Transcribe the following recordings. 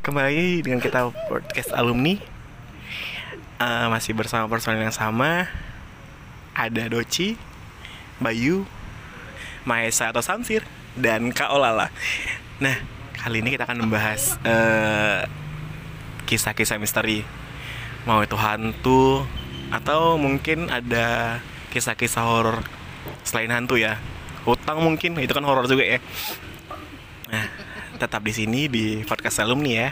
kembali dengan kita podcast alumni. Eh, masih bersama personil yang sama. Ada Doci, Bayu, Maesa atau Samsir dan Kak Olala. Nah kali ini kita akan membahas eh, kisah-kisah misteri. Mau itu hantu atau mungkin ada kisah-kisah horor selain hantu ya. Hutang mungkin itu kan horor juga ya. Nah tetap di sini di podcast alumni ya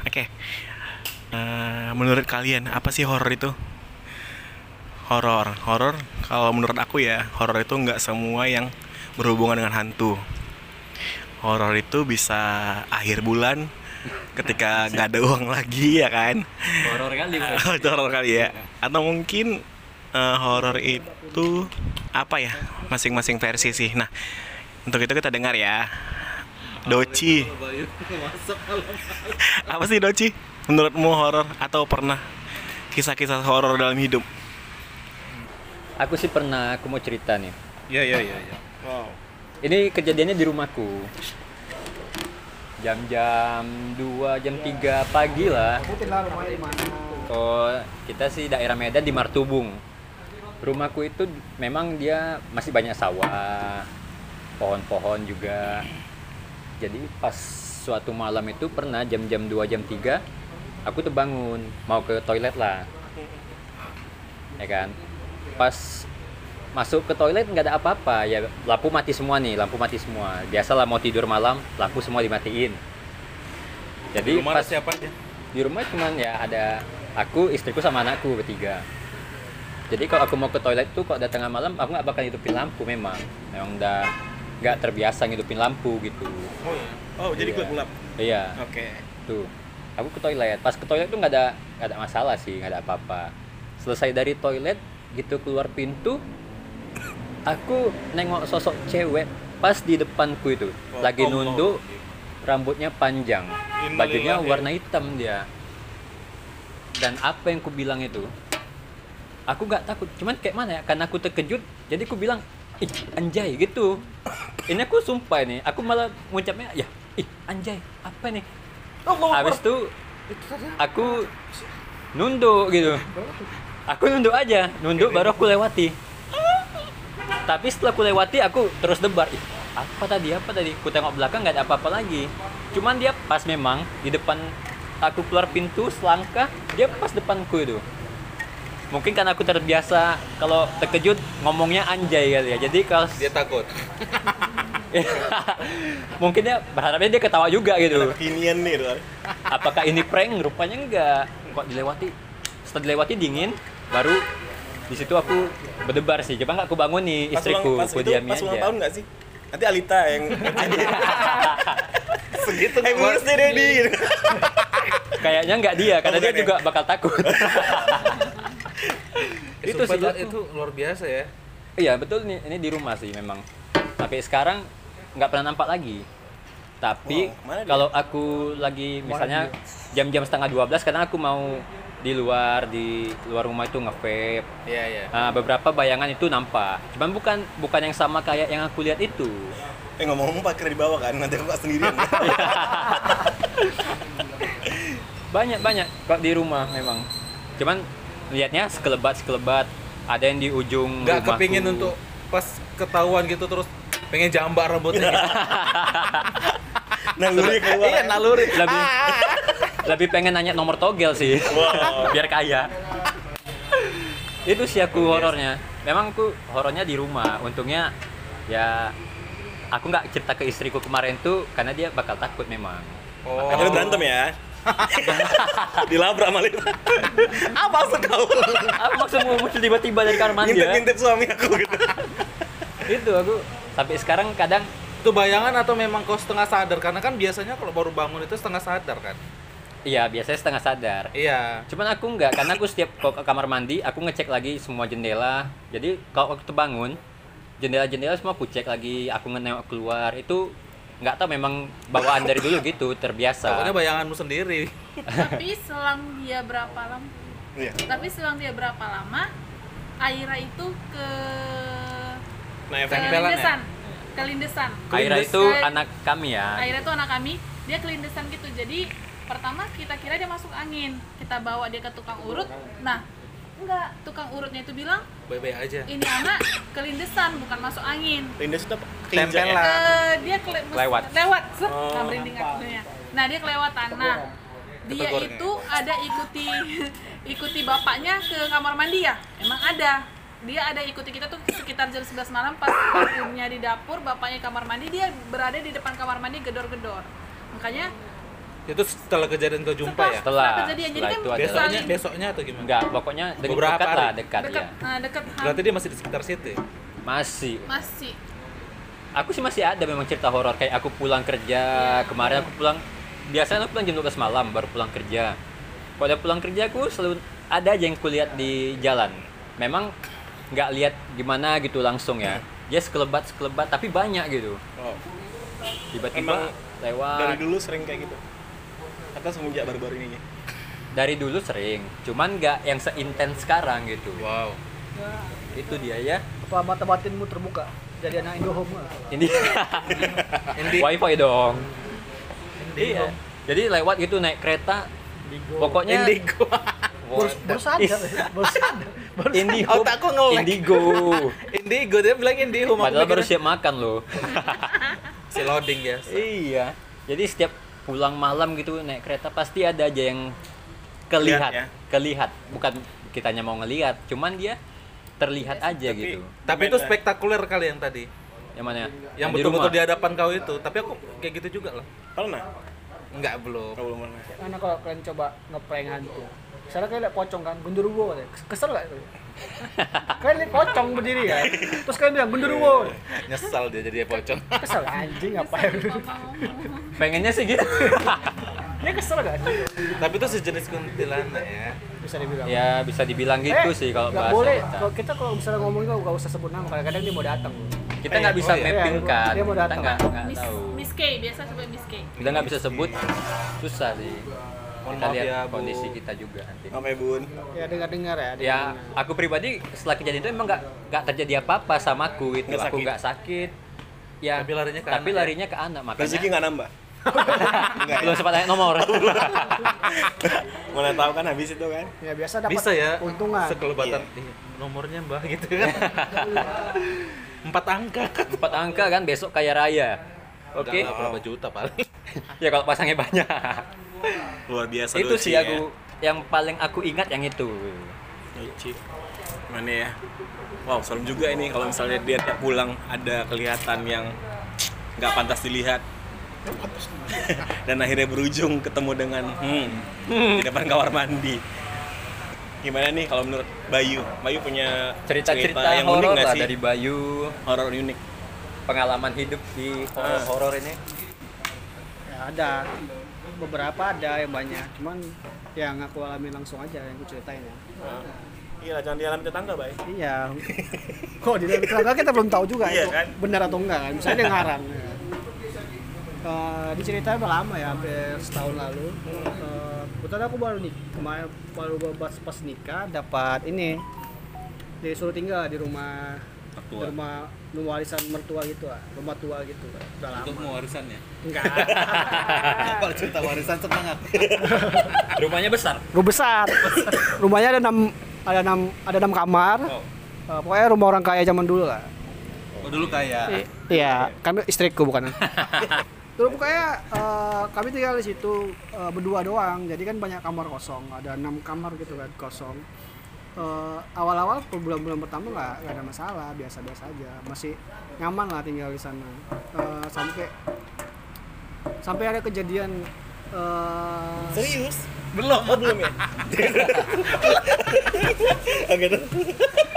Oke, Eh, menurut kalian apa sih horor itu? Horor, horor. Kalau menurut aku ya, horor itu nggak semua yang berhubungan dengan hantu. Horor itu bisa akhir bulan, ketika nggak ada uang lagi ya kan? horor kali itu horor kali ya. Atau mungkin eh, horor itu apa ya? Masing-masing versi sih. Nah, untuk itu kita dengar ya. Doci, apa sih Doci? Menurutmu horor atau pernah kisah-kisah horor dalam hidup? Aku sih pernah aku mau cerita nih. Iya iya iya. iya. Wow. ini kejadiannya di rumahku. Jam-jam 2 jam 3 pagi lah. Oh kita sih daerah Medan di Martubung. Rumahku itu memang dia masih banyak sawah pohon-pohon juga. Jadi pas suatu malam itu pernah jam-jam 2 jam 3 aku tuh bangun mau ke toilet lah. Ya kan pas masuk ke toilet nggak ada apa-apa ya lampu mati semua nih lampu mati semua biasalah mau tidur malam lampu semua dimatiin jadi Rumah pas siapa aja? di rumah cuman ya ada aku istriku sama anakku bertiga jadi kalau aku mau ke toilet tuh kok tengah malam aku nggak bakal hidupin lampu memang memang udah nggak terbiasa ngidupin lampu gitu Oh, iya. oh jadi Iya. gelap-gelap. iya Oke. tuh aku ke toilet pas ke toilet tuh nggak ada nggak ada masalah sih nggak ada apa-apa selesai dari toilet gitu keluar pintu aku nengok sosok cewek pas di depanku itu. Oh, lagi Allah. nunduk rambutnya panjang bajunya warna hitam dia. Dan apa yang ku bilang itu aku nggak takut. Cuman kayak mana ya? Karena aku terkejut jadi aku bilang ih anjay gitu. Ini aku sumpah nih aku malah ngucapnya ya ih anjay apa nih? Habis itu aku nunduk gitu aku nunduk aja. Nunduk baru aku lewati. Tapi setelah aku lewati aku terus debar. Ih, apa tadi? Apa tadi? Aku tengok belakang nggak ada apa-apa lagi. Cuman dia pas memang di depan aku keluar pintu selangkah dia pas depanku itu. Mungkin karena aku terbiasa kalau terkejut ngomongnya anjay kali ya. Jadi kalau Dia takut. mungkin dia berharapnya dia ketawa juga gitu. Kekinian nih, apakah ini prank? Rupanya enggak. Kok dilewati? Setelah dilewati dingin baru di situ aku berdebar sih. Coba nggak aku bangun nih Pas ulang, istriku pas aku diamin pas ulang aja. tahun nggak sih? Nanti Alita yang Segitu Happy birthday Daddy gitu. kayaknya nggak dia karena Oh, dia ya? juga bakal takut. Itu sih itu, luar biasa ya. iya betul nih ini di rumah sih memang. Tapi sekarang nggak pernah nampak lagi. Tapi Wow, kalau aku lagi misalnya jam-jam setengah 12 karena aku mau di luar di luar rumah itu nge-vape Iya iya. Nah, beberapa bayangan itu nampak. Cuman bukan bukan yang sama kayak yang aku lihat itu. Eh ngomong-ngomong parkir di bawah kan, nanti aku nggak sendirian. Banyak banyak kok di rumah memang. Cuman lihatnya sekelebat sekelebat. Ada yang di ujung Gak rumahku. kepingin untuk pas ketahuan gitu terus pengen jambar rambutnya. Naluri keluar. Iya naluri. lebih lebih pengen nanya nomor togel sih. Wow. Biar kaya. itu sih aku horornya. Memang aku horornya di rumah. Untungnya ya aku nggak cerita ke istriku kemarin tuh karena dia bakal takut memang. Oh. Lu berantem ya. Dilabrak malah. Apa maksud kau? Apa maksudmu muncul tiba-tiba dari kamar mandi ya? Ngintip-ngintip suami aku gitu. itu aku sampai sekarang kadang Itu bayangan atau memang kau setengah sadar? Karena kan biasanya kalau baru bangun itu setengah sadar kan. iya biasanya setengah sadar Iya. cuman aku enggak karena aku setiap kalau ke kamar mandi aku ngecek lagi semua jendela jadi kalau waktu bangun jendela-jendela semua aku cek lagi aku ngenengok keluar itu nggak tahu memang bawaan dari dulu gitu terbiasa Pokoknya bayanganmu sendiri. tapi selang dia berapa lama Iya. tapi selang dia berapa lama Aira itu ke Nah, ke ya? Lindesan ke lindesan. Aira itu ke- anak kami ya. Aira itu anak kami. Dia kelindesan gitu. Jadi pertama kita kira dia masuk angin. Kita bawa dia ke tukang urut. Nah enggak. Tukang urutnya itu bilang Baik-baik aja. ini anak kelindesan bukan masuk angin. Lindes itu ya? Eh, dia kele- Lewat. lewat. Oh. nah, merinding akunya. nah dia kelewatan nah dia itu ada ikuti ikuti bapaknya ke kamar mandi ya? Emang ada dia ada ikuti kita tuh sekitar jam 11 malam pas ibunya di dapur bapaknya kamar mandi dia berada di depan kamar mandi gedor-gedor makanya Itu setelah kejadian kau jumpa ya? Setelah- kejadian jadi setelah kan Besoknya saling besoknya atau gimana? enggak pokoknya de- Beberapa dekat hari. lah dekat, dekat ya nah, dekat Berarti dia masih di sekitar situ. ya? masih masih aku sih masih ada memang cerita horor kayak aku pulang kerja kemarin aku pulang biasanya aku pulang jam 12 malam baru pulang kerja kalau pulang kerja aku selalu ada aja yang kulihat di jalan memang nggak lihat gimana gitu langsung ya. Dia sekelebat sekelebat tapi banyak gitu. Oh, tiba-tiba lewat. dari dulu sering kayak gitu. Atau semenjak baru-baru ini? dari dulu sering cuman nggak yang seintens sekarang gitu. Wow. itu dia ya. Apa mata batinmu terbuka. Jadi anak Indohome ini. Indi. wifi dong. Indi. iya. Jadi lewat gitu naik kereta pokoknya Indigo. Baru, baru sadar baru sadar baru Indigo Otakku nge-lag. Indigo Indigo dia bilang Indigo. padahal baru siap makan loh si loading ya. iya jadi setiap pulang malam gitu naik kereta pasti ada aja yang kelihat Lihat ya. kelihat bukan kitanya mau ngelihat cuman dia terlihat aja Tapi- gitu Tapi itu spektakuler kali yang tadi. yang mana Yang di betul-betul rumah? di hadapan kau itu. Tapi aku kayak gitu juga loh. Pernah? Enggak belum. Kalau belum pernah. Karena kalau kalian coba ngeprank hantu Misalnya kalian lihat pocong kan, gunduruwo katanya. Kesel gak itu? kalian lihat pocong berdiri kan Terus kalian bilang gunduruwo Nyesal dia jadi pocong. Kesel anjing ngapain pengennya sih gitu Dia kesel gak sih? Tapi itu sejenis kuntilanak ya. Bisa dibilang ya bisa dibilang gitu Eh, sih kalau bahasa boleh, kita. kalau kita kalau misalnya ngomong itu gak usah sebut nama Kadang-kadang dia mau datang kita nggak bisa Oh, iya. mapping kan Dia mau kita datang. nggak nggak tahu Miss K biasa coba Miss K kita nggak bisa sebut susah sih Mohon kita maaf lihat ya, Bu. kondisi kita juga nanti Apa ya, Bun? Ya dengar-dengar ya ya dengar-dengar. aku pribadi setelah kejadian itu emang nggak nggak terjadi apa-apa sama aku itu Nggak aku sakit. nggak sakit ya Tapi larinya ke tapi anak ya? larinya ke anak makanya Rezeki nggak nambah? Enggak belum ya? sempat tanya nomor Mana tahu kan habis itu kan? Ya biasa dapat Bisa ya. untungan Sekelebatan. Iya, Nomornya Mbah gitu kan. Empat angka. empat angka kan besok kaya raya oke Nggak berapa juta paling. ya kalau pasangnya banyak Luar biasa itu sih ya. aku yang paling aku ingat yang itu Doci. Mana ya? Wow, serem juga ini kalau misalnya dia tiap pulang ada kelihatan yang nggak pantas dilihat. Dan akhirnya berujung ketemu dengan hmm, di depan kamar mandi. Gimana nih kalau menurut Bayu? Bayu punya cerita-cerita yang unik nggak lah sih? dari Bayu Horor unik. pengalaman hidup di horor horor ini Ya ada beberapa ada yang banyak. Cuman yang aku alami langsung aja yang aku ceritain ya. Iya, jangan dialami tetangga, Bay. iya. Kok di dalam tetangga kita belum tahu juga Iya itu kan? benar atau enggak kan? Misalnya dia ngarang ya. Eh, diceritain udah lama ya hampir setahun lalu. Eh, kebetulan aku baru nih kemarin baru pas, pas nikah dapat ini. Disuruh tinggal di rumah di Mertua. rumah rumah warisan mertua gitu lah rumah tua gitu udah lama Untuk mau warisannya. enggak Kalau cerita warisan senang aku. rumahnya besar Rumah besar. Rumahnya ada enam ada enam ada enam kamar. Oh. Eh, pokoknya rumah orang kaya zaman dulu lah. Oh, dulu kaya. Iya, kami istriku bukan. Dulu pokoknya eh, kami tinggal di situ eh, berdua doang. Jadi kan banyak kamar kosong. Ada enam kamar gitu kan kosong. Eh, awal-awal bulan-bulan pertama nggak nggak ada masalah, biasa-biasa aja. Masih nyaman lah tinggal di sana. Eh, sampai sampai ada kejadian eh, Serius? Belum, oh, belum ya? Oke, tuh.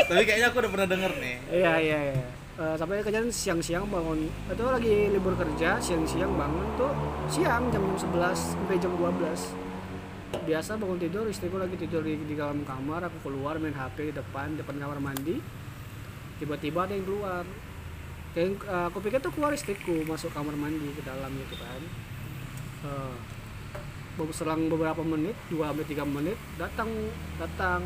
Tapi kayaknya aku udah pernah denger nih. Iya iya iya. Eh, sampai kejadian siang-siang bangun itu lagi libur kerja siang-siang bangun tuh siang jam 11 sampai jam 12 biasa bangun tidur istriku lagi tidur di, di dalam kamar aku keluar main HP di depan depan kamar mandi tiba-tiba ada yang keluar kayak eh, aku pikir tuh keluar istriku masuk kamar mandi ke dalam gitu kan be- selang beberapa menit dua sampai tiga menit datang datang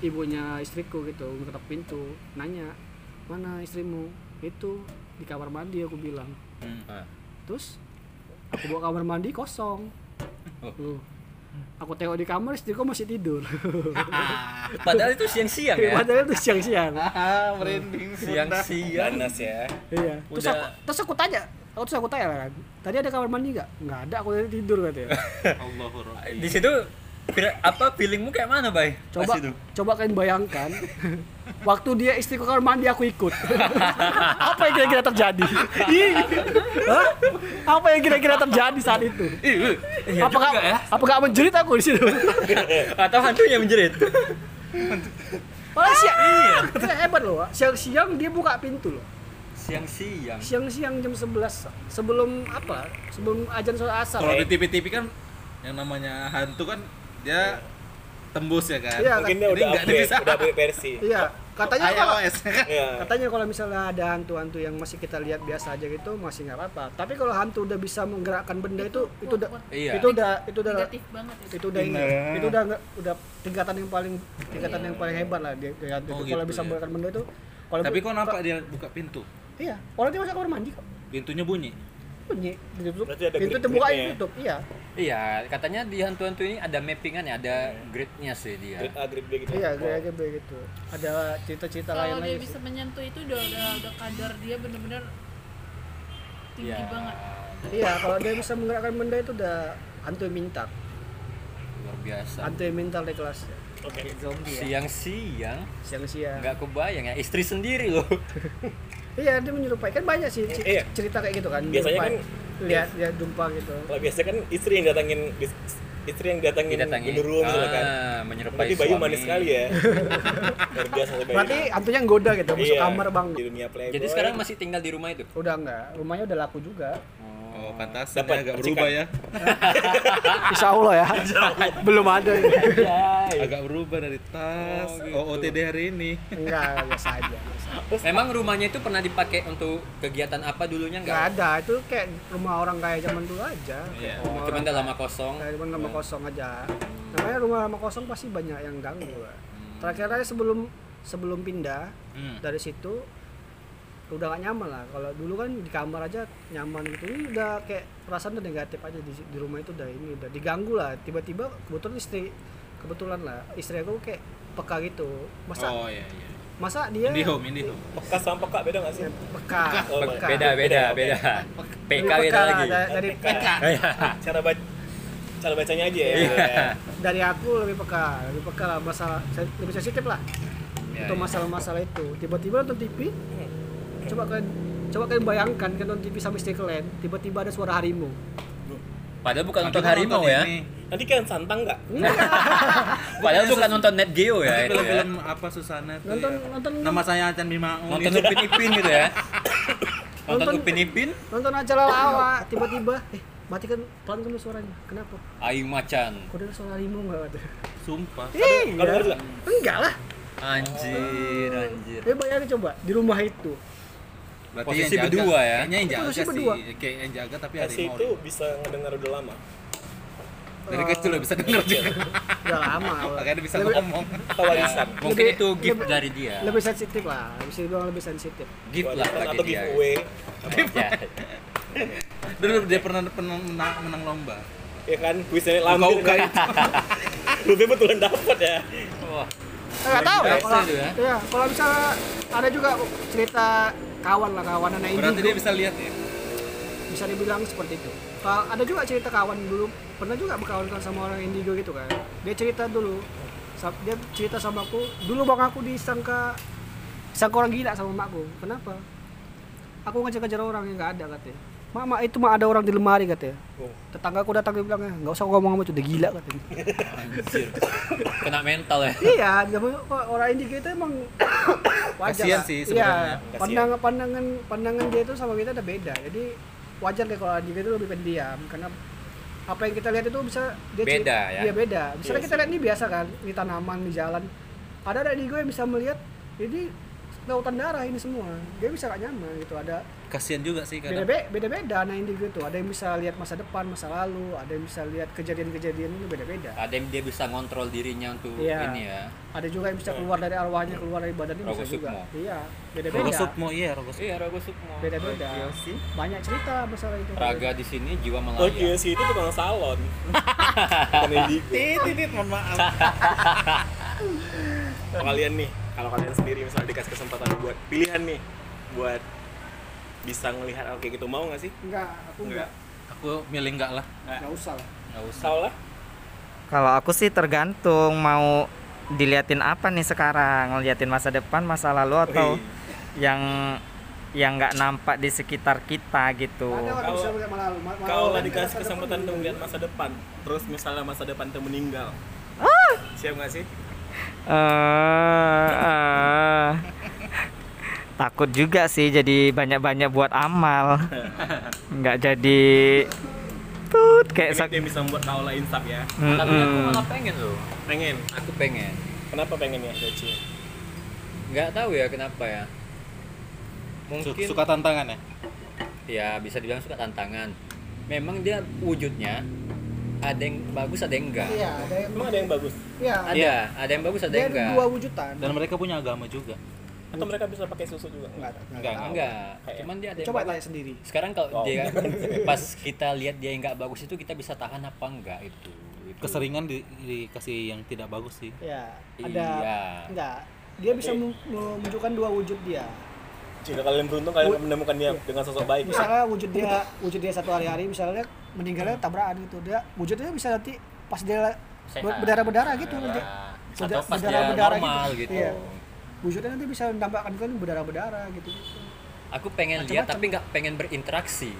ibunya istriku gitu ngetok pintu nanya mana istrimu itu di kamar mandi aku bilang Ah. terus aku bawa kamar mandi kosong Oh. Tuh. Aku tengok di kamar istriku masih tidur Padahal itu siang-siang ya. padahal itu siang-siang Ah, merinding. Siang-siang. Ganas ya. iya terus aku, terus aku tanya aku terus aku tanya kan tadi ada kamar mandi nggak nggak ada aku tadi tidur katanya Allahur Di situ apa feelingmu kayak mana, Bay? coba coba kalian bayangkan waktu dia kamar mandi aku ikut. Apa yang kira-kira terjadi. Hah? apa yang kira-kira terjadi saat itu? Iya apakah juga ya. apakah menjerit aku di situ? Atau hantunya menjerit. Malah siang iya. Hebat loh siang-siang dia buka pintu loh. Siang-siang. siang-siang jam 11 sebelum apa? Sebelum ajan sholat asar. Kalau di TV-TV kan yang namanya hantu kan dia tembus ya kan. Iya, Mungkin kan? dia Ini udah bisa. udah upgrade versi. iya katanya kalau iOS. Iya. katanya kalau misalnya ada hantu-hantu yang masih kita lihat biasa aja gitu masih nggak apa-apa tapi kalau hantu udah bisa menggerakkan benda itu itu udah Iya. itu udah itu udah negatif banget itu itu udah ini itu udah nggak udah tingkatan yang paling tingkatan yang paling hebat lah dia, dia hantu Oh, itu. kalau gitu bisa ya. menggerakkan benda itu kalau Tapi kok nampak dia buka pintu? iya orang dia masuk kamar mandi kok Pintunya bunyi. Bunyi ditutup Berarti ada pintu terbuka ya? ditutup iya Iya, katanya di hantu-hantu ini ada mappingan ya, ada gridnya sih dia. Grade A, grade B gitu. iya kayak gitu gitu ada cerita-cerita lain kalau dia lagi bisa sih. menyentuh itu udah udah, udah kadar dia bener-bener tinggi Iya. banget iya kalau dia bisa menggerakkan benda itu udah hantu yang minta Luar biasa. hantu yang minta di kelasnya Oke. zombie ya Siang-siang siang-siang nggak kebayang ya, istri sendiri loh. Iya, dia menyerupai. Kan banyak sih c- Iya. cerita kayak gitu kan. Biasanya menyerupai. lihat lihat jumpa gitu. Kalau biasanya kan istri yang datangin istri yang datangin genderuwo misalnya kan. Ah, menyerupai Tapi Bayu suami. manis sekali ya. Luar biasa sih Bayu. Berarti hantunya nggoda gitu, masuk Iya, kamar bang. Di dunia playboy. Jadi sekarang masih tinggal di rumah itu. Udah enggak, rumahnya udah laku juga. Oh, pantas Dapat agak percikan. berubah ya. Insya Allah ya. Belum ada. Agak berubah dari tas OOTD hari ini. Enggak, biasa aja. Memang rumahnya itu pernah dipakai untuk kegiatan apa dulunya Enggak nggak? ada, itu kayak rumah orang kaya zaman dulu aja. Iya. Cuman udah lama kosong. kayak cuman rumah kosong aja. Namanya rumah lama kosong pasti banyak yang ganggu. Pak. Terakhir aja sebelum sebelum pindah Hmm. dari situ udah gak nyaman lah kalau dulu kan di kamar aja nyaman gitu ini udah kayak perasaan udah negatif aja di, di rumah itu udah ini udah diganggu lah tiba-tiba kebetulan istri kebetulan lah istri aku kayak peka gitu masa Oh iya iya. masa dia Indihome, Indihome. Peka sama peka beda nggak sih? peka Oh, peka Beda, beda, beda. PK peka beda lagi. da- dari PK. Cara baca cara bacanya aja ya. Iya. dari aku lebih peka lebih peka lah masalah lebih sensitif lah Ya, untuk ya. masalah-masalah itu tiba-tiba nonton TV coba kalian coba kalian bayangkan kan nonton TV sama istri kalian tiba-tiba ada suara harimau Padahal bukan nonton harimau ya. ini. Nanti kan santang nggak? Padahal bukan nonton Net Geo ya Nanti ya. film-film apa Susana tuh Nonton ya. nonton Nama saya Acan Bimaung. Nonton gitu. Upin Ipin gitu ya. Nonton Nonton- Upin Ipin, nonton acara lawa tiba-tiba eh matikan pelan kan suaranya kenapa Aing Macan. kok ada suara harimau nggak ada Sumpah. iya enggak lah Anjir, anjir. ya bayangin coba di rumah itu Berarti Posisi yang jaga- berdua ya? Kayaknya yang jaga Posisi sih. berdua. Kayak yang jaga tapi Versi harimau. itu bisa ngedengar udah lama. Dari kecil lo bisa denger juga. udah lama Makanya bisa Lebih- ngomong. Atau warisan. Mungkin Lebih- itu gift lebih- dari dia. lebih sensitif lah bisa dibilang lebih sensitif Gift lah bagi atau dia. giveaway. Ya. Dulu dia pernah pernah menang, menang lomba. Ya kan, kuisnya lampir Uka-uka kan. Lu betulan dapat ya. Wah, nggak tahu ya kalau ya. ya kalau misalnya ada juga cerita kawan lah kawan anak Berarti dia bisa lihat ya. bisa dibilang seperti itu. Kalau ada juga cerita kawan dulu. Pernah juga berkawan sama orang indigo gitu kan? Dia cerita dulu. Dia cerita sama aku. Dulu bang aku disangka disangka orang gila sama makku kenapa? Aku ngejar-ngejar orang yang nggak ada katanya mama itu mah ada orang di lemari katanya Oh. tetangga aku datang dia bilang nggak usah ngomong sama itu udah gila katanya Anjir. Kena mental ya. iya zaman orang indigo itu emang wajar Kasian sih iya sebenarnya. pandangan pandangan pandangan dia itu sama kita udah beda jadi wajar deh kalau indigo itu lebih pendiam karena apa yang kita lihat itu bisa dia Beda cerita- ya? iya beda misalnya Iya kita lihat ini biasa kan di tanaman di jalan ada ada indigo yang bisa melihat ini lautan darah ini semua dia bisa gak nyaman gitu ada kasihan juga sih kadang. Beda beda beda anak individu tuh. Ada yang bisa lihat masa depan masa lalu ada yang bisa lihat kejadian-kejadian ini beda beda ada yang dia bisa ngontrol dirinya untuk Iya. ini ya. Ada juga yang bisa keluar dari arwahnya keluar dari badannya bisa juga. Iya beda Rogo beda Sukmo iya Rogo Sukmo iya Rogo Sukmo beda beda banyak cerita masalah itu. Raga di sini jiwa Oh Malaya iya sih itu tukang salon. Bukan indigo. titit mohon maaf. Kalian nih, kalau kalian sendiri misalnya dikasih kesempatan buat pilihan nih buat bisa ngelihat hal kayak gitu mau nggak sih? enggak aku enggak aku milih enggak lah enggak usah lah enggak usah Kau lah? Kalau aku sih tergantung mau diliatin apa nih sekarang, ngeliatin masa depan, masa lalu atau Wih. yang yang nggak nampak di sekitar kita gitu. Kalau- dikasih kesempatan depan. untuk melihat masa depan. Terus misalnya masa depan tuh meninggal. Siap nggak sih? Eh, eh. Takut juga sih jadi banyak-banyak buat amal. Nggak jadi tut kayak sak. bisa membuat kau lah insaf ya. Mm-mm. tapi aku malah pengen loh Pengen. aku pengen Kenapa pengen ya, Doci? nggak tahu ya kenapa ya mungkin suka tantangan ya ya bisa dibilang suka tantangan memang dia wujudnya ada yang bagus ada yang enggak iya ada yang Emang ada yang bagus? iya ada Iya, ada yang bagus ada dia yang ada enggak dua wujudan dan mereka punya agama juga Atau mereka bisa pakai susu juga? enggak Enggak, enggak cuman dia ada coba tanya sendiri sekarang kalau Oh. dia pas kita lihat dia yang nggak bagus itu kita bisa tahan apa enggak itu, itu. keseringan di, dikasih yang tidak bagus sih ya ada Iya. enggak dia bisa menunjukkan dua wujud dia Jika kalian beruntung kalian menemukan dia dengan sosok baik. misalnya wujud dia wujud dia satu hari-hari misalnya meninggalnya tabrakan gitu dia wujudnya bisa nanti pas dia berdarah-berdarah gitu nanti Ya. Berda- atau pas dia berdarah-berdarah normal gitu. gitu, Iya. Wujudnya nanti bisa menambahkan kan berdarah-berdarah gitu aku pengen lihat tapi nggak pengen berinteraksi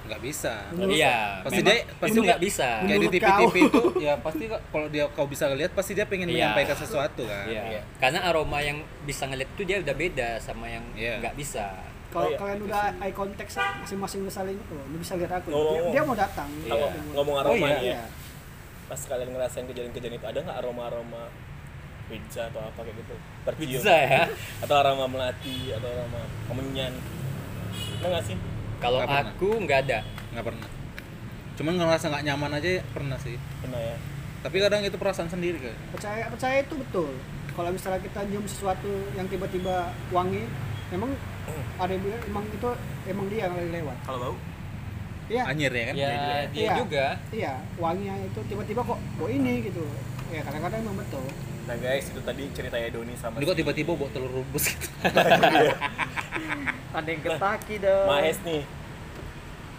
nggak bisa Menurut- iya pasti dia- pasti itu nggak bisa kayak di TV-TV itu ya pasti kalau dia kau bisa lihat pasti dia pengen Iya. menyampaikan sesuatu kan Iya. Iya. Karena aroma yang bisa ngeliat itu dia udah beda sama yang Iya. nggak bisa. kalau Oh, iya. kalian udah eye contact masing-masing saling oh ini bisa lihat aku Oh, dia, dia mau datang Iya. ngomong aroma Oh, iya. ya, Iya. pas kalian ngerasain kejadian-kejadian itu ada nggak aroma-aroma pizza atau apa kayak gitu? Tercium. Pizza ya. Atau aroma melati atau aroma kemenyan. Ada nggak sih? Kalau aku nggak ada. nggak pernah cuman ngerasa nggak nyaman aja pernah sih Pernah ya. tapi kadang itu perasaan sendiri kan percaya percaya itu betul kalau misalnya kita nyium sesuatu yang tiba-tiba wangi memang ada yang bilang emang itu emang dia yang lagi lewat Kalau bau? iya anyir ya kan Ya dia Iya. juga. iya wanginya itu tiba-tiba kok kok ini gitu ya kadang-kadang emang betul Nah guys, itu tadi ceritanya Doni sama ini kok tiba-tiba bawa telur rebus gitu Ada yang ketaki dong. Mahes nih.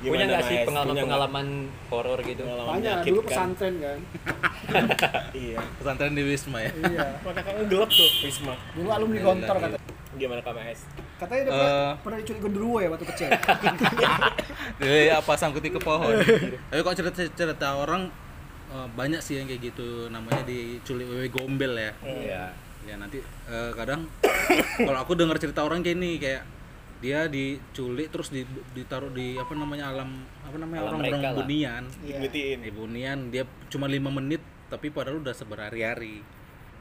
Punya nggak sih pengalaman-pengalaman horor gitu? Pengalaman banyak dulu pesantren kan Iya. pesantren di Wisma ya iya Maka kan gelap tuh Wisma. dulu alumni gontor kata Gimana Kak Mahes? katanya dia pernah, Eh. pernah diculik genderuwo ya waktu kecil Eh, apa sangkuti ke pohon tapi kok cerita cerita orang eh, banyak sih yang kayak gitu namanya diculik wewe gombel ya Iya. ya nanti eh, kadang kalau aku dengar cerita orang kayak ini kayak dia diculik terus di- ditaruh di apa namanya alam apa namanya Alam orang-orang mereka lah. bunian. Dibutiin. di bunian dia cuma lima menit tapi padahal udah seberhari-hari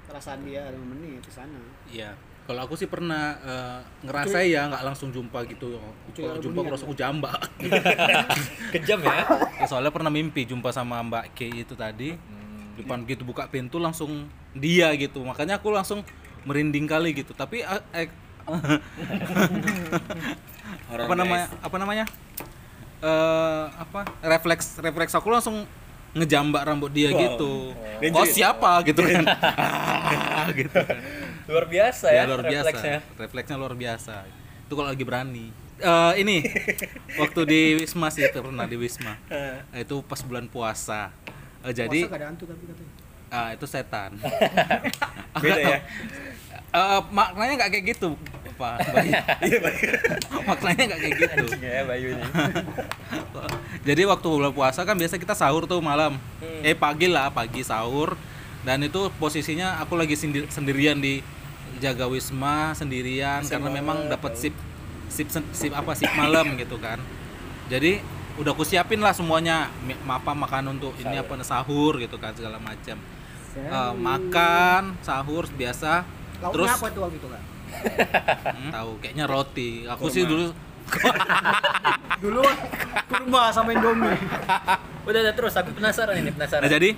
perasaan dia ada menit di sana Iya. Kalau aku sih pernah eh, ngerasain ya nggak langsung jumpa gitu. Kalau jumpa bunian. terus aku jamba. Kejam ya. Ya, soalnya pernah mimpi jumpa sama Mbak K itu tadi. Depan gitu buka pintu langsung dia gitu. Makanya aku langsung merinding kali gitu. Tapi eh, eh, apa namanya? Apa namanya? Eh apa? Refleks refleks aku langsung ngejambak rambut dia Wow. gitu. Dia Oh jerit. siapa gitu kan. Ah, gitu kan. Luar biasa ya, ya, luar refleksnya. biasa. refleksnya. Luar biasa. Itu kalau lagi berani. Eh, ini waktu di Wisma sih itu pernah di Wisma. Eh, itu pas bulan puasa. Eh, jadi Puasa gak ada hantu tapi katanya. Ah, itu setan. Beda ya? Eh, maknanya nggak kayak gitu pak Bayu. Iya, maknanya nggak kayak gitu. Ya Bayu ini. jadi waktu bulan puasa kan biasa kita sahur tuh malam. Hmm. eh pagi lah pagi sahur. Dan itu posisinya aku lagi sendi- sendirian di jaga wisma sendirian Asik karena memang dapat sip sip sip apa sip malam gitu kan. Jadi udah aku siapin lah semuanya. Apa makan untuk ini apa sahur gitu kan segala macam Eh, makan sahur biasa. Lauknya terus apa itu waktu itu kan Hmm, tahu kayaknya roti. Aku sih dulu Dulu kurma sama Indomie. Udah, udah terus. Aku penasaran ini, penasaran. Nah jadi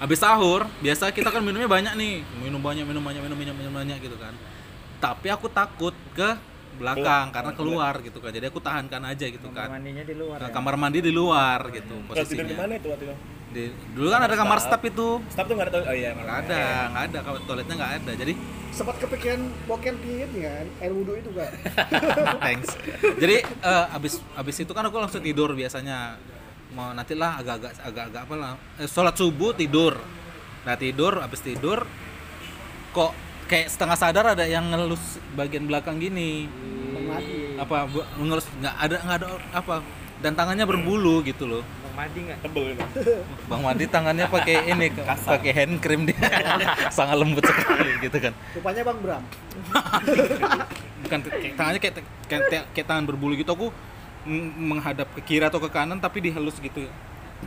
habis sahur biasa kita kan minumnya banyak nih. Minum banyak minum banyak minum banyak minum banyak gitu kan. Tapi aku takut ke belakang karena keluar gitu kan. Jadi aku tahankan aja gitu Kamar kan. mandinya di luar Nah, ya. kamar mandi di luar gitu tidur di posisinya mana itu waktu itu? Di- dulu kan ada kamar staff itu. Staff tuh nggak ada oh iya nggak ada nggak ada. Kamar toiletnya nggak ada. Jadi Sempat kepikiran boker di ini kan, air wudhu itu kan. thanks. Jadi eh, abis abis itu kan aku langsung tidur biasanya mau nanti lah agak-agak agak-agak apa lah eh, sholat subuh tidur nah tidur abis tidur kok kayak setengah sadar ada yang ngelus bagian belakang gini Mati. apa ngelus nggak ada nggak ada apa dan tangannya berbulu gitu loh Bang Madi nggak? Tebel itu. bang Madi tangannya pakai ini pakai hand cream dia sangat lembut sekali gitu kan Rupanya Bang Bram. bukan kayak, tangannya kayak, kayak, kayak, kayak tangan berbulu gitu aku menghadap ke kiri atau ke kanan tapi dihalus gitu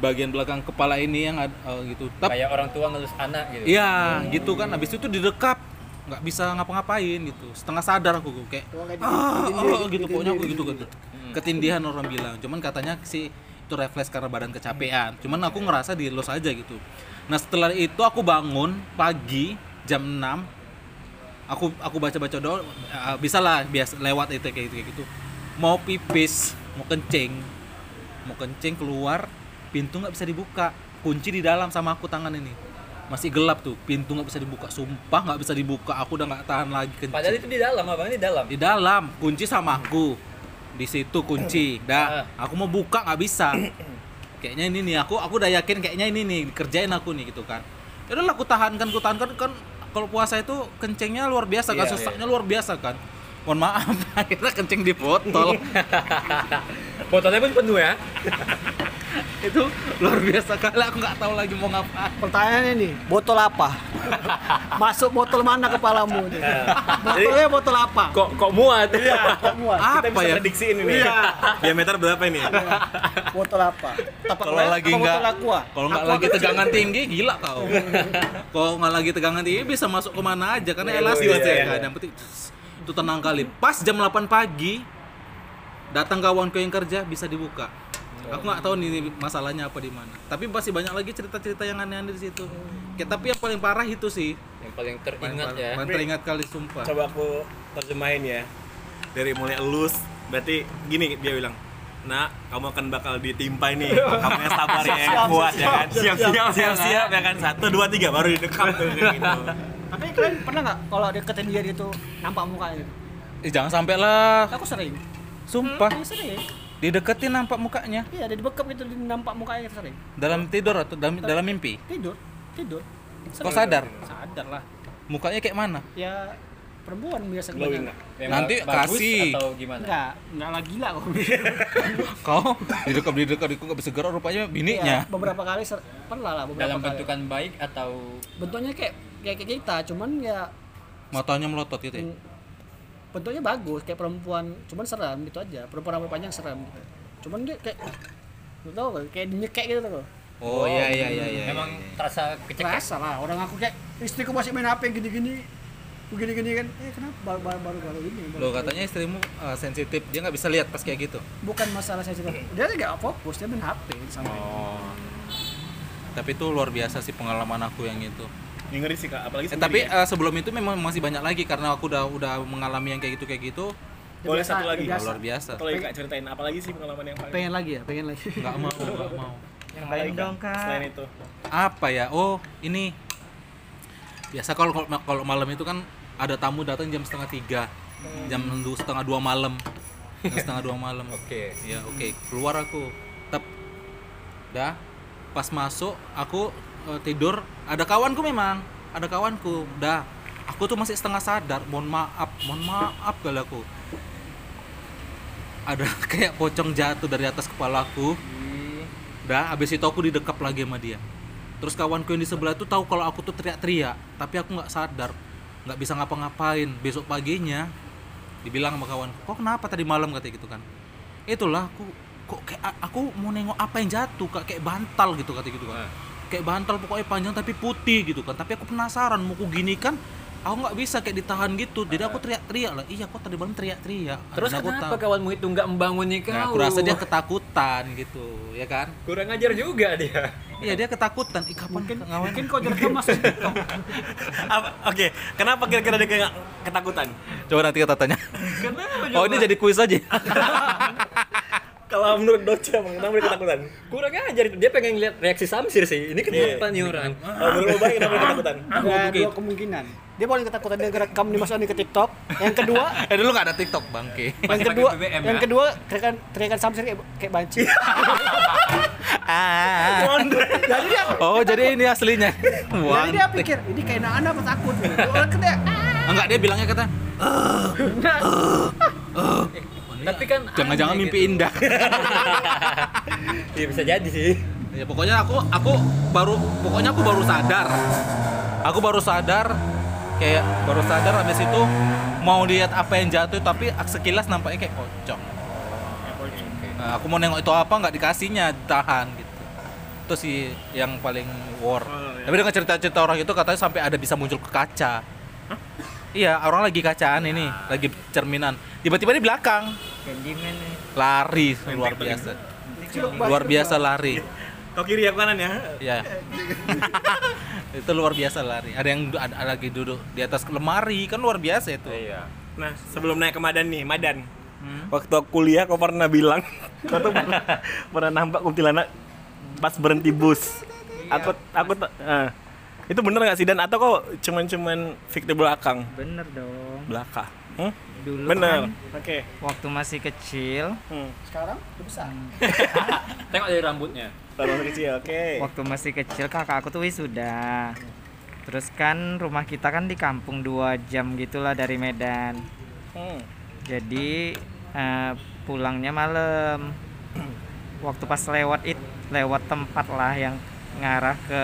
bagian belakang kepala ini yang ada oh, gitu. Tapi Kayak orang tua ngelus anak gitu. iya gitu kan. Habis itu didekap. Nggak bisa ngapa-ngapain gitu. Setengah sadar aku kayak ah, ah, gitu. pokoknya aku gitu gitu ketindihan orang bilang. Cuman katanya sih itu refleks karena badan kecapean. Cuman aku ngerasa dielus aja gitu. Nah setelah itu aku bangun pagi jam 6 aku aku baca baca doa. Eh, bisa lah biasa lewat itu kayak gitu, kayak gitu. Mau pipis mau kencing. Mau kencing keluar pintu nggak bisa dibuka. Kunci di dalam sama aku tangan ini. Masih gelap tuh pintu nggak bisa dibuka. Sumpah nggak bisa dibuka aku udah nggak tahan lagi kencing. Padahal itu di dalam, abang di dalam. di dalam kunci sama aku. Di situ kunci dah. Ah. aku mau buka nggak bisa. Kayaknya ini nih aku aku udah yakin kayaknya ini nih kerjain aku nih gitu kan. Ya udahlah aku tahankan aku tahankan. Kan kalau puasa itu kencingnya luar biasa kan Iya, sesaknya luar biasa kan mohon maaf akhirnya kencing di botol Botolnya pun penuh ya. itu luar biasa kali aku nggak tahu lagi mau ngapain Pertanyaannya nih, botol apa? Masuk botol mana kepalamu? nih? Botolnya botol apa? Kok kok muat? Kok muat? apa Kita bisa ya prediksiin ini. Diameter berapa ini? Botol apa? Tapak kalau lagi nggak kalau nggak lagi tegangan tinggi gila kau kalau nggak lagi tegangan tinggi bisa masuk ke mana aja karena Iya, elastis iya, ya iya. kan yang penting itu tenang kali pas jam 8 pagi datang kawanku yang kerja bisa dibuka aku nggak tahu nih masalahnya apa di mana tapi masih banyak lagi cerita-cerita yang aneh-aneh di situ Kayak, tapi yang paling parah itu sih Yang paling teringat paling- ya. paling teringat kali sumpah Coba aku terjemahin ya. Dari mulai elus, berarti gini dia bilang, Nah, kamu akan bakal ditimpa ini. Kamu yang sabar ya, yang kuat ya kan. Siap-siap, siap-siap ya kan. Satu, dua, tiga, baru didekam tuh gitu. Tapi kalian pernah nggak kalau deketin dia gitu nampak mukanya gitu? eh, jangan sampai lah Aku sering. sumpah Iya sering. dideketin nampak mukanya Iya, dia dibekap gitu nampak mukanya sering. dalam tidur atau dalam, dalam mimpi Tidur, tidur. kok sadar Sadar lah. mukanya kayak mana Ya perempuan biasa Glowing? Yang Nanti bagus kasih. atau gimana? Enggak, enggak lagi gila kok. kau didekap didekap bisa gerak rupanya bininya Ya, beberapa kali ser- pernah lah beberapa Dalam kali. bentukan baik atau bentuknya kayak kayak kita, cuman ya matanya melotot gitu ya? mm, bentuknya bagus kayak perempuan, cuman seram gitu aja. Perempuan rambut panjang seram gitu. Cuman dia kayak lu tahu gak? Kayak nyekek gitu loh. oh iya iya iya iya memang iya. terasa kecekek. Kerasa lah orang aku kayak istriku masih main HP gini-gini begini-gini kan eh kenapa baru baru baru, baru ini baru- lo katanya istrimu uh, sensitif dia nggak bisa lihat pas kayak gitu. Bukan masalah sensitif dia nggak fokus dia main HP sampai oh. Tapi itu luar biasa sih pengalaman aku yang itu. Ini ngeri sih kak, apalagi eh, tapi ya. uh, sebelum itu memang masih banyak lagi karena aku udah udah mengalami yang kayak gitu kayak gitu. Boleh biasa- satu lagi? biasa. luar biasa. Lagi kak ceritain, apalagi sih pengalaman yang paling pengen lagi ya pengen lagi. Nggak mau nggak mau. Yang lain dong kak. Selain itu. apa ya? Oh ini. Biasa kalau- kalau malam itu kan ada tamu datang jam setengah tiga. Jam du- setengah dua malam. Jam setengah dua malam. Oke. ya oke. Keluar aku. Tep. Dah. Pas masuk aku eh, tidur. Ada kawanku memang. Ada kawanku. Dah. Aku tuh masih setengah sadar. Mohon maaf. Mohon maaf kali aku. Ada kayak pocong jatuh dari atas kepalaku Dah, habis itu aku didekap lagi sama dia. Terus kawanku yang di sebelah itu tahu kalau aku tuh teriak-teriak, tapi aku nggak sadar, nggak bisa ngapa-ngapain. Besok paginya dibilang sama kawan, kok kenapa tadi malam katanya gitu kan? Itulah aku kok kayak aku mau nengok apa yang jatuh kak kayak bantal gitu kata gitu kan. Kayak bantal pokoknya panjang tapi putih gitu kan. Tapi aku penasaran mau ku gini kan aku nggak bisa kayak ditahan gitu. Jadi aku teriak-teriak lah. Iya kok tadi malam teriak-teriak. Terus aku kenapa tahu. kawanmu itu nggak membanguni kau? Nah, aku rasa dia ketakutan gitu ya kan? Kurang ajar juga dia. iya dia ketakutan. Ih kapan mungkin Mungkin kau masuk TikTok. Apa- Oke, kenapa kira-kira dia kayak ketakutan? coba nanti kita tanya. Oh ini jadi kuis aja Kalau menurut Doce, emang kenapa dia ketakutan? Kurang ajar itu. Dia pengen lihat reaksi Samsir sih. Ini kenapa nih orang? Kalau menurut Bayi, kenapa dia ketakutan? Ada dua kemungkinan. Dia paling ketakutan dia rekam dimasukin ke TikTok. Yang kedua, eh dulu nggak ada TikTok bangke yang kedua, BBM yang ya? kedua teriakan teriakan Samsir kayak kayak banci. ah Jadi dia oh jadi ini aslinya jadi dia pikir ini kayak anak apa takut. Orang dia enggak dia bilangnya kata Tapi kan jangan-jangan mimpi gitu. indah. Iya bisa jadi sih. ya pokoknya aku aku baru pokoknya aku baru sadar. Aku baru sadar kayak baru sadar habis itu mau lihat apa yang jatuh tapi sekilas nampaknya kayak pocong Nah, aku mau nengok itu apa nggak dikasihnya tahan gitu. Itu sih yang paling war. Tapi dengan cerita-cerita orang itu katanya sampai ada bisa muncul ke kaca iya orang lagi kacaan ini lagi cerminan. Tiba-tiba di belakang. Nih. lari luar biasa. Luar biasa lari. Kau kiri ya kanan ya? ya itu luar biasa lari. Ada yang ada, ada lagi duduk di atas lemari kan luar biasa itu. Iya. Nah, sebelum naik ke Madan nih, Madan. Waktu aku kuliah kau pernah bilang, kau tuh pernah, pernah nampak kuntilanak pas berhenti bus. Aku aku eh, itu bener nggak sih dan atau kok cuman-cuman fiktif belakang Bener dong. belakang? Hmm? Dulu Bener. kan Oke. waktu masih kecil, Hmm. sekarang udah besar. Tengok dari rambutnya. Tahun kecil, oke. waktu masih kecil kakak aku tuh wisuda. Terus kan rumah kita kan di kampung dua jam gitulah dari Medan. Hmm. Jadi eh, pulangnya malam. Waktu pas lewat it, lewat tempat lah yang ngarah ke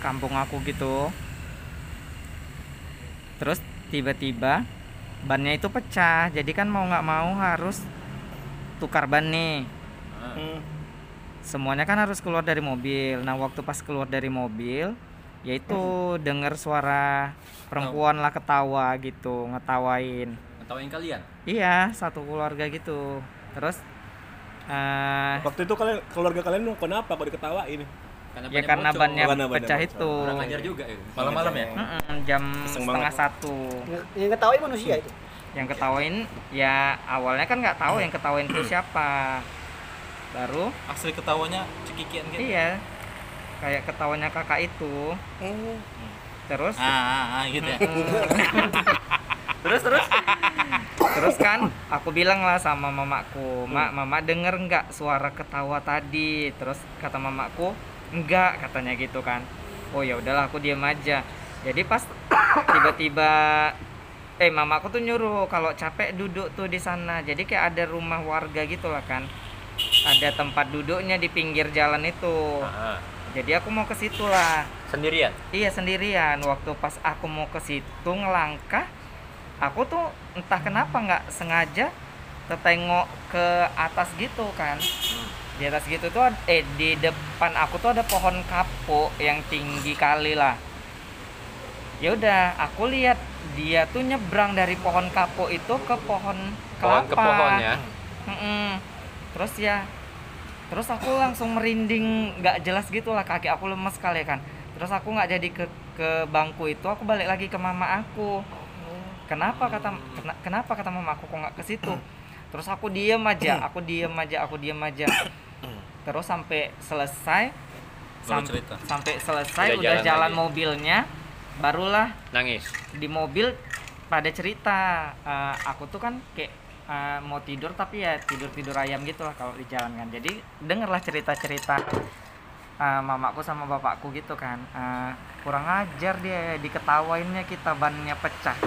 kampung aku gitu. Terus tiba-tiba bannya itu pecah. Jadi kan mau nggak mau harus tukar ban nih. Hmm. Semuanya kan harus keluar dari mobil. Nah, waktu pas keluar dari mobil, yaitu dengar suara perempuan lah ketawa gitu, ngetawain. Ngetawain kalian. Iya, satu keluarga gitu. Terus eh Waktu itu kalian keluarga kalian kenapa kok diketawain? Karena ya karena bocor. bannya karena bannya pecah bocor. itu. Kurang ajar juga ya. Malam-malam ya? Mm-mm, jam Iseng setengah banget. satu. Yang, ketawain manusia itu. Yang ketawain ya awalnya kan nggak tahu yang ketawain itu siapa. Baru asli ketawanya cekikian gitu iya kayak ketawanya kakak itu. Terus ah, ah, ah, gitu ya terus terus terus kan aku bilang lah sama mamaku mak mama denger nggak suara ketawa tadi terus kata mamaku enggak katanya gitu kan. Oh ya udahlah aku diam aja. Jadi pas tiba-tiba eh mamaku tuh nyuruh kalau capek duduk tuh di sana. Jadi kayak ada rumah warga gitu lah kan. Ada tempat duduknya di pinggir jalan itu. Jadi aku mau ke situ lah. Sendirian. Iya sendirian. Waktu pas aku mau ke situ ngelangkah, aku tuh entah kenapa nggak sengaja tetengok ke atas gitu kan. Di atas gitu tuh eh di depan aku tuh ada pohon kapuk yang tinggi kali lah. Ya udah, aku lihat dia tuh nyebrang dari pohon kapuk itu ke pohon Pohon kelapa. ke pohon ya. Mm-mm. Terus ya, terus aku langsung merinding, nggak jelas gitu lah kaki aku lemes sekali kan. Terus aku nggak jadi ke ke bangku itu, aku balik lagi ke mama aku. Kenapa kata kena- kenapa kata mama aku kok nggak ke situ? Terus aku diem aja, aku diem aja, aku diem aja. Terus sampai selesai, Baru sam- cerita. sampai selesai Udah udah, jalan jalan, lagi. mobilnya, barulah Nangis. di mobil pada cerita eh, aku tuh kan kayak eh, mau tidur tapi ya tidur tidur ayam gitu lah kalau di jalan kan jadi dengerlah cerita cerita mamaku sama bapakku gitu kan Eh, kurang ajar dia diketawainnya kita bannya pecah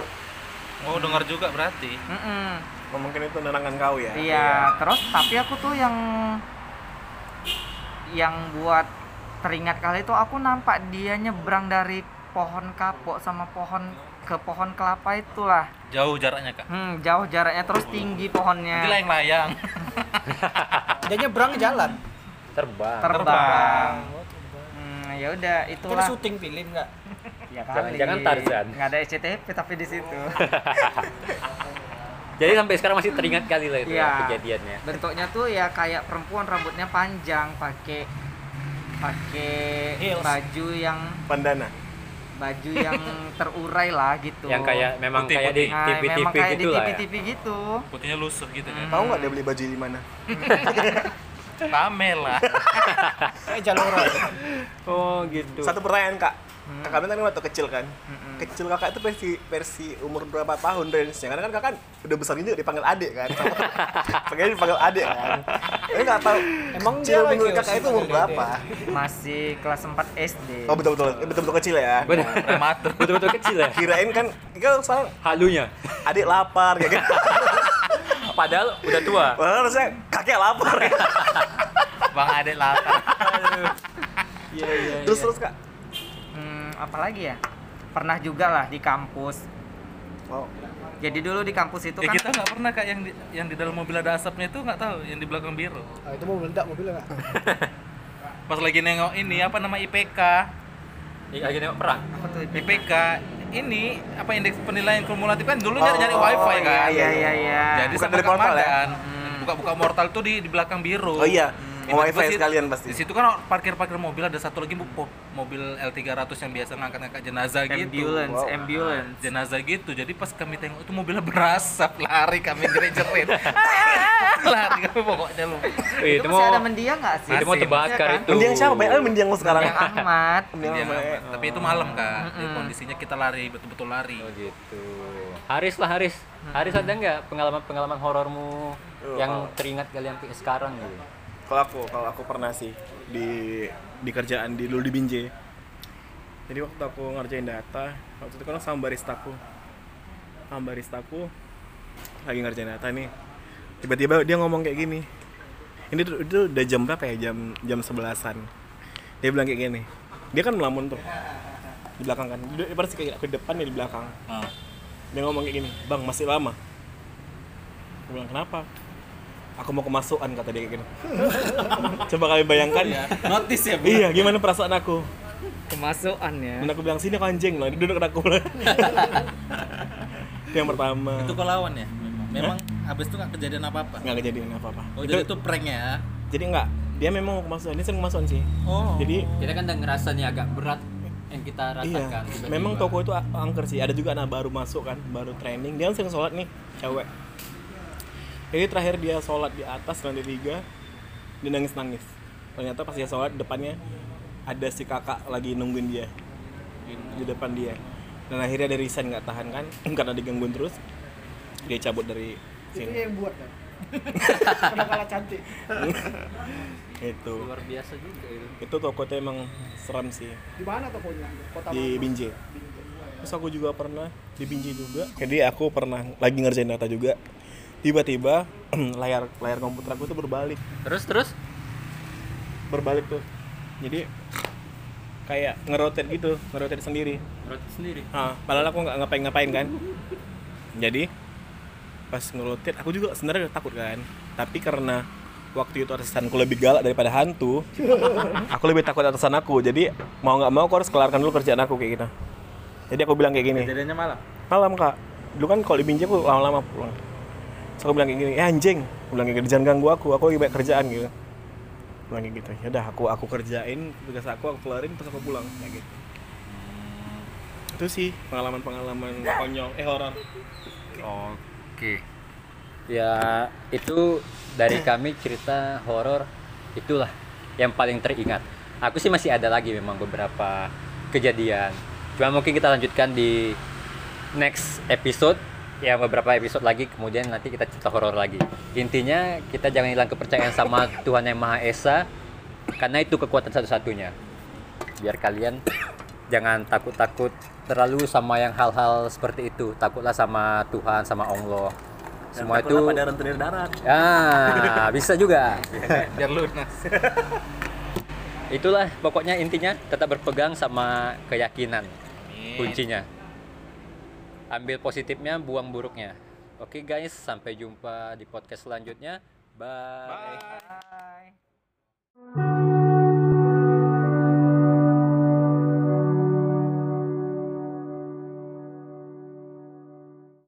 oh dengar juga berarti Mm-mm. Oh, mungkin itu nerangan kau ya? iya terus tapi aku tuh yang yang buat teringat kali itu aku nampak dia nyebrang dari pohon kapok sama pohon ke pohon kelapa itulah jauh jaraknya kak Hmm, jauh jaraknya terus tinggi pohonnya. layang-layang Dia nyebrang ke jalan. Terbang. Terbang. Hmm, ya udah Kita itulah. syuting film nggak? Ya Jangan- jangan Tarzan. Nggak ada SCTV tapi di situ. Jadi sampai sekarang masih teringat kali lah itu Iya. kejadiannya. Bentuknya tuh ya kayak perempuan rambutnya panjang, pakai pakai baju yang Pandana. baju yang terurai lah gitu. Yang kayak memang Putih, kayak di Nah, TV-TV memang kayak gitu di lah ya. TV-TV gitu. Putihnya lusuh gitu kan. Tahu nggak dia beli baju di mana? Lah. Eh jalur Oh gitu. Satu pertanyaan kak. Kakak kan waktu kecil kan. Kecil kakak itu versi versi umur berapa tahun range-nya? Karena kan kakak udah besar ini dipanggil adik kan. Pengen dipanggil adik kan. Tapi nggak tahu. Emang kecil dia menurut kakak itu umur berapa? Masih kelas 4 SD. Oh betul betul betul betul kecil ya. Benar. Betul-betul kecil ya. Kirain kan kan soal Halunya. adik lapar kayak gitu. Padahal udah tua. Padahal harusnya kakek lapar. Bang Ade lapar. Iya iya. terus terus kak. Hmm, apalagi ya? Pernah juga lah di kampus. Oh. Jadi dulu di kampus itu Ya kan kita nggak pernah kak yang di, yang di dalam mobil ada asapnya itu nggak tahu yang di belakang biru. Ah, itu mau meledak mobilnya nggak? Pas lagi nengok ini apa nama IPK, Ini lagi nengok perang. apa tuh IPK? IPK ini apa indeks penilaian kumulatif kan dulu Oh, nyari nyari wifi kan. Iya iya iya. Jadi Bukan sama dari portal ya? Madan, buka-buka mortal tuh di di belakang biru. Oh iya. Hmm. Mau wifi sekalian pasti. Di situ kan parkir-parkir mobil ada satu lagi mobil L300 yang biasa ngangkat-ngangkat jenazah gitu. ambulance, Wow. ambulance. jenazah gitu jadi pas kami tengok itu mobilnya berasap lari kami jerit-jerit lari kami pokoknya lu itu itu masih mau ada mendiang nggak sih? itu mau terbakar kan? itu. Mendiang siapa? Banyak mendiang lo sekarang. Mendiang Ahmad. Mendiang ngapain? tapi itu malam kak Jadi kondisinya kita lari betul-betul lari Oh gitu. Haris lah Haris. Haris ada nggak pengalaman-pengalaman horormu Oh, yang teringat kalian sampai sekarang gitu? Kalau aku, kalau aku pernah sih di di kerjaan di dulu di Binjai. Jadi waktu aku ngerjain data, waktu itu kan sama baristaku. Sama baristaku lagi ngerjain data nih. Tiba-tiba dia ngomong kayak gini. Ini tuh itu udah jam berapa ya? Jam jam sebelasan. Dia bilang kayak gini. Dia kan melamun tuh di belakang kan. Dia pasti kayak di depan dia di belakang. Ah. Dia ngomong kayak gini, "Bang, masih lama." Aku bilang, "Kenapa?" Aku mau kemasukan kata dia kayak gini. Coba kalian bayangkan notice ya bu Iya, gimana perasaan aku? Kemasukan ya. Dan aku bilang sini aku anjing loh, dia duduk ke aku. itu yang pertama. Itu kau lawan ya? Memang. Memang habis itu nggak kejadian apa-apa. nggak kejadian apa-apa. Oh, itu, jadi itu prank ya? jadi nggak, dia memang mau kemasukan, dia sering kemasukan sih. Oh. Jadi Kita kan udah ngerasa nih agak berat yang kita iya, rasakan. tiba-tiba. memang toko itu angker sih. Ada juga anak baru masuk kan, baru training. Dia kan sering sholat nih, cewek. Jadi terakhir dia sholat di atas lantai tiga, dia nangis nangis. Ternyata pas dia sholat depannya ada si kakak lagi nungguin dia di depan dia. Dan akhirnya dia resign nggak tahan kan, karena digangguin terus. Dia cabut dari Itu sini. yang buat kan. Kenapa kalah cantik? Itu. luar biasa juga itu. Itu toko itu emang seram sih Di mana tokonya? Kota di mana? Binjai. Terus aku juga pernah di Binjai juga. Jadi aku pernah lagi ngerjain data juga. Tiba-tiba layar layar komputer aku tuh berbalik, Terus terus berbalik tuh. Jadi kayak ngerotate gitu, ngerotate sendiri. roti sendiri. Ah, padahal aku nggak ngapain-ngapain kan. Jadi pas ngerotate aku juga sebenarnya takut kan. Tapi karena waktu itu atasanku lebih galak daripada hantu, aku lebih takut atasan aku. Jadi mau nggak mau aku harus kelarkan dulu kerjaan aku kayak gitu. Jadi aku bilang kayak gini. Kejadiannya malam. Malam kak, dulu kan kalau di Binjai aku lama-lama pulang. Terus aku bilang kayak gini, eh anjing, aku bilang kayak gitu, jangan ganggu aku, aku lagi banyak kerjaan gitu. Bilang kayak gitu, ya udah aku aku kerjain tugas aku, aku kelarin, terus aku pulang kayak gitu. Itu sih pengalaman-pengalaman konyol, eh horor. oke Ya itu dari kami cerita horor itulah yang paling teringat. Aku sih masih ada lagi memang beberapa kejadian. Cuma mungkin kita lanjutkan di next episode ya beberapa episode lagi kemudian nanti kita cerita horor lagi. Intinya kita jangan hilang kepercayaan sama Tuhan yang Maha Esa karena itu kekuatan satu-satunya. Biar kalian jangan takut-takut terlalu sama yang hal-hal seperti itu. Takutlah sama Tuhan, sama Allah. Semua itu pada rentenir darat. Ah, bisa juga. biar lunas Itulah pokoknya intinya tetap berpegang sama keyakinan. Kuncinya. Ambil positifnya, buang buruknya. Oke guys, sampai jumpa di podcast selanjutnya. Bye. Bye.